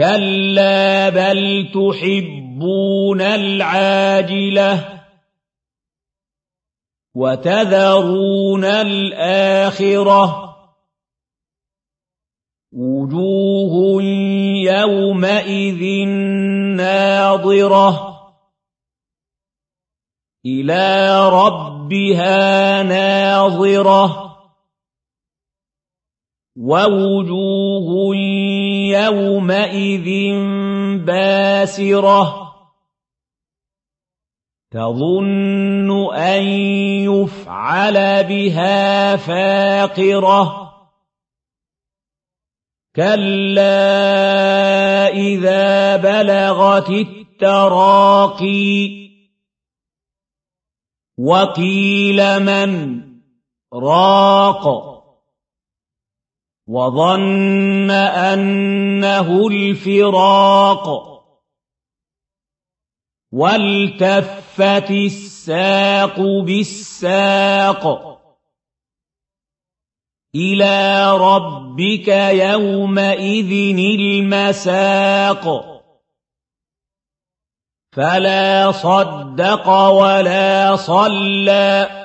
كلا بل تحبون العاجلة وتذرون الآخرة وجوه يومئذ ناظرة إلى ربها ناظرة ووجوه يومئذ باسرة تظن أن يفعل بها فاقرة كلا إذا بلغت التراقي وقيل من راق وظن أنه الفراق والتفت الساق بالساق إلى ربك يومئذ المساق فلا صدق ولا صلى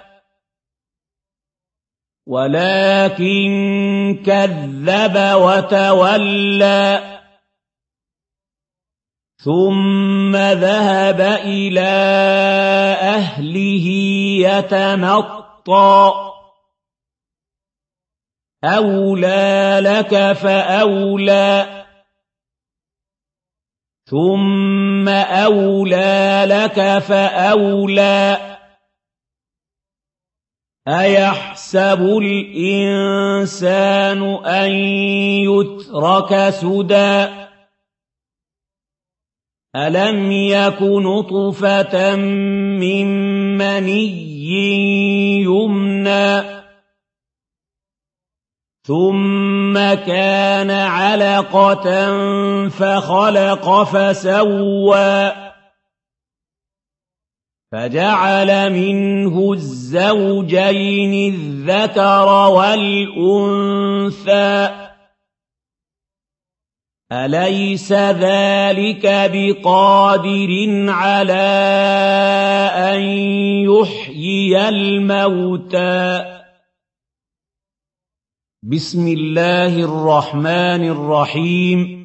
ولكن كذب وتولى. ثم ذهب إلى أهله يتمطى. أولى لك فأولى. ثم أولى لك فأولى. أيحسب الإنسان أن يترك سدى ألم يك نطفة من مني يمنى ثم كان علقة فخلق فسوى فجعل منه الزوجين الذكر والأنثى. أليس ذلك بقادر على أن يحيي الموتى؟ بسم الله الرحمن الرحيم.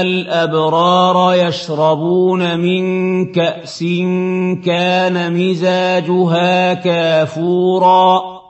الأبرار يشربون من كأس كان مزاجها كافوراً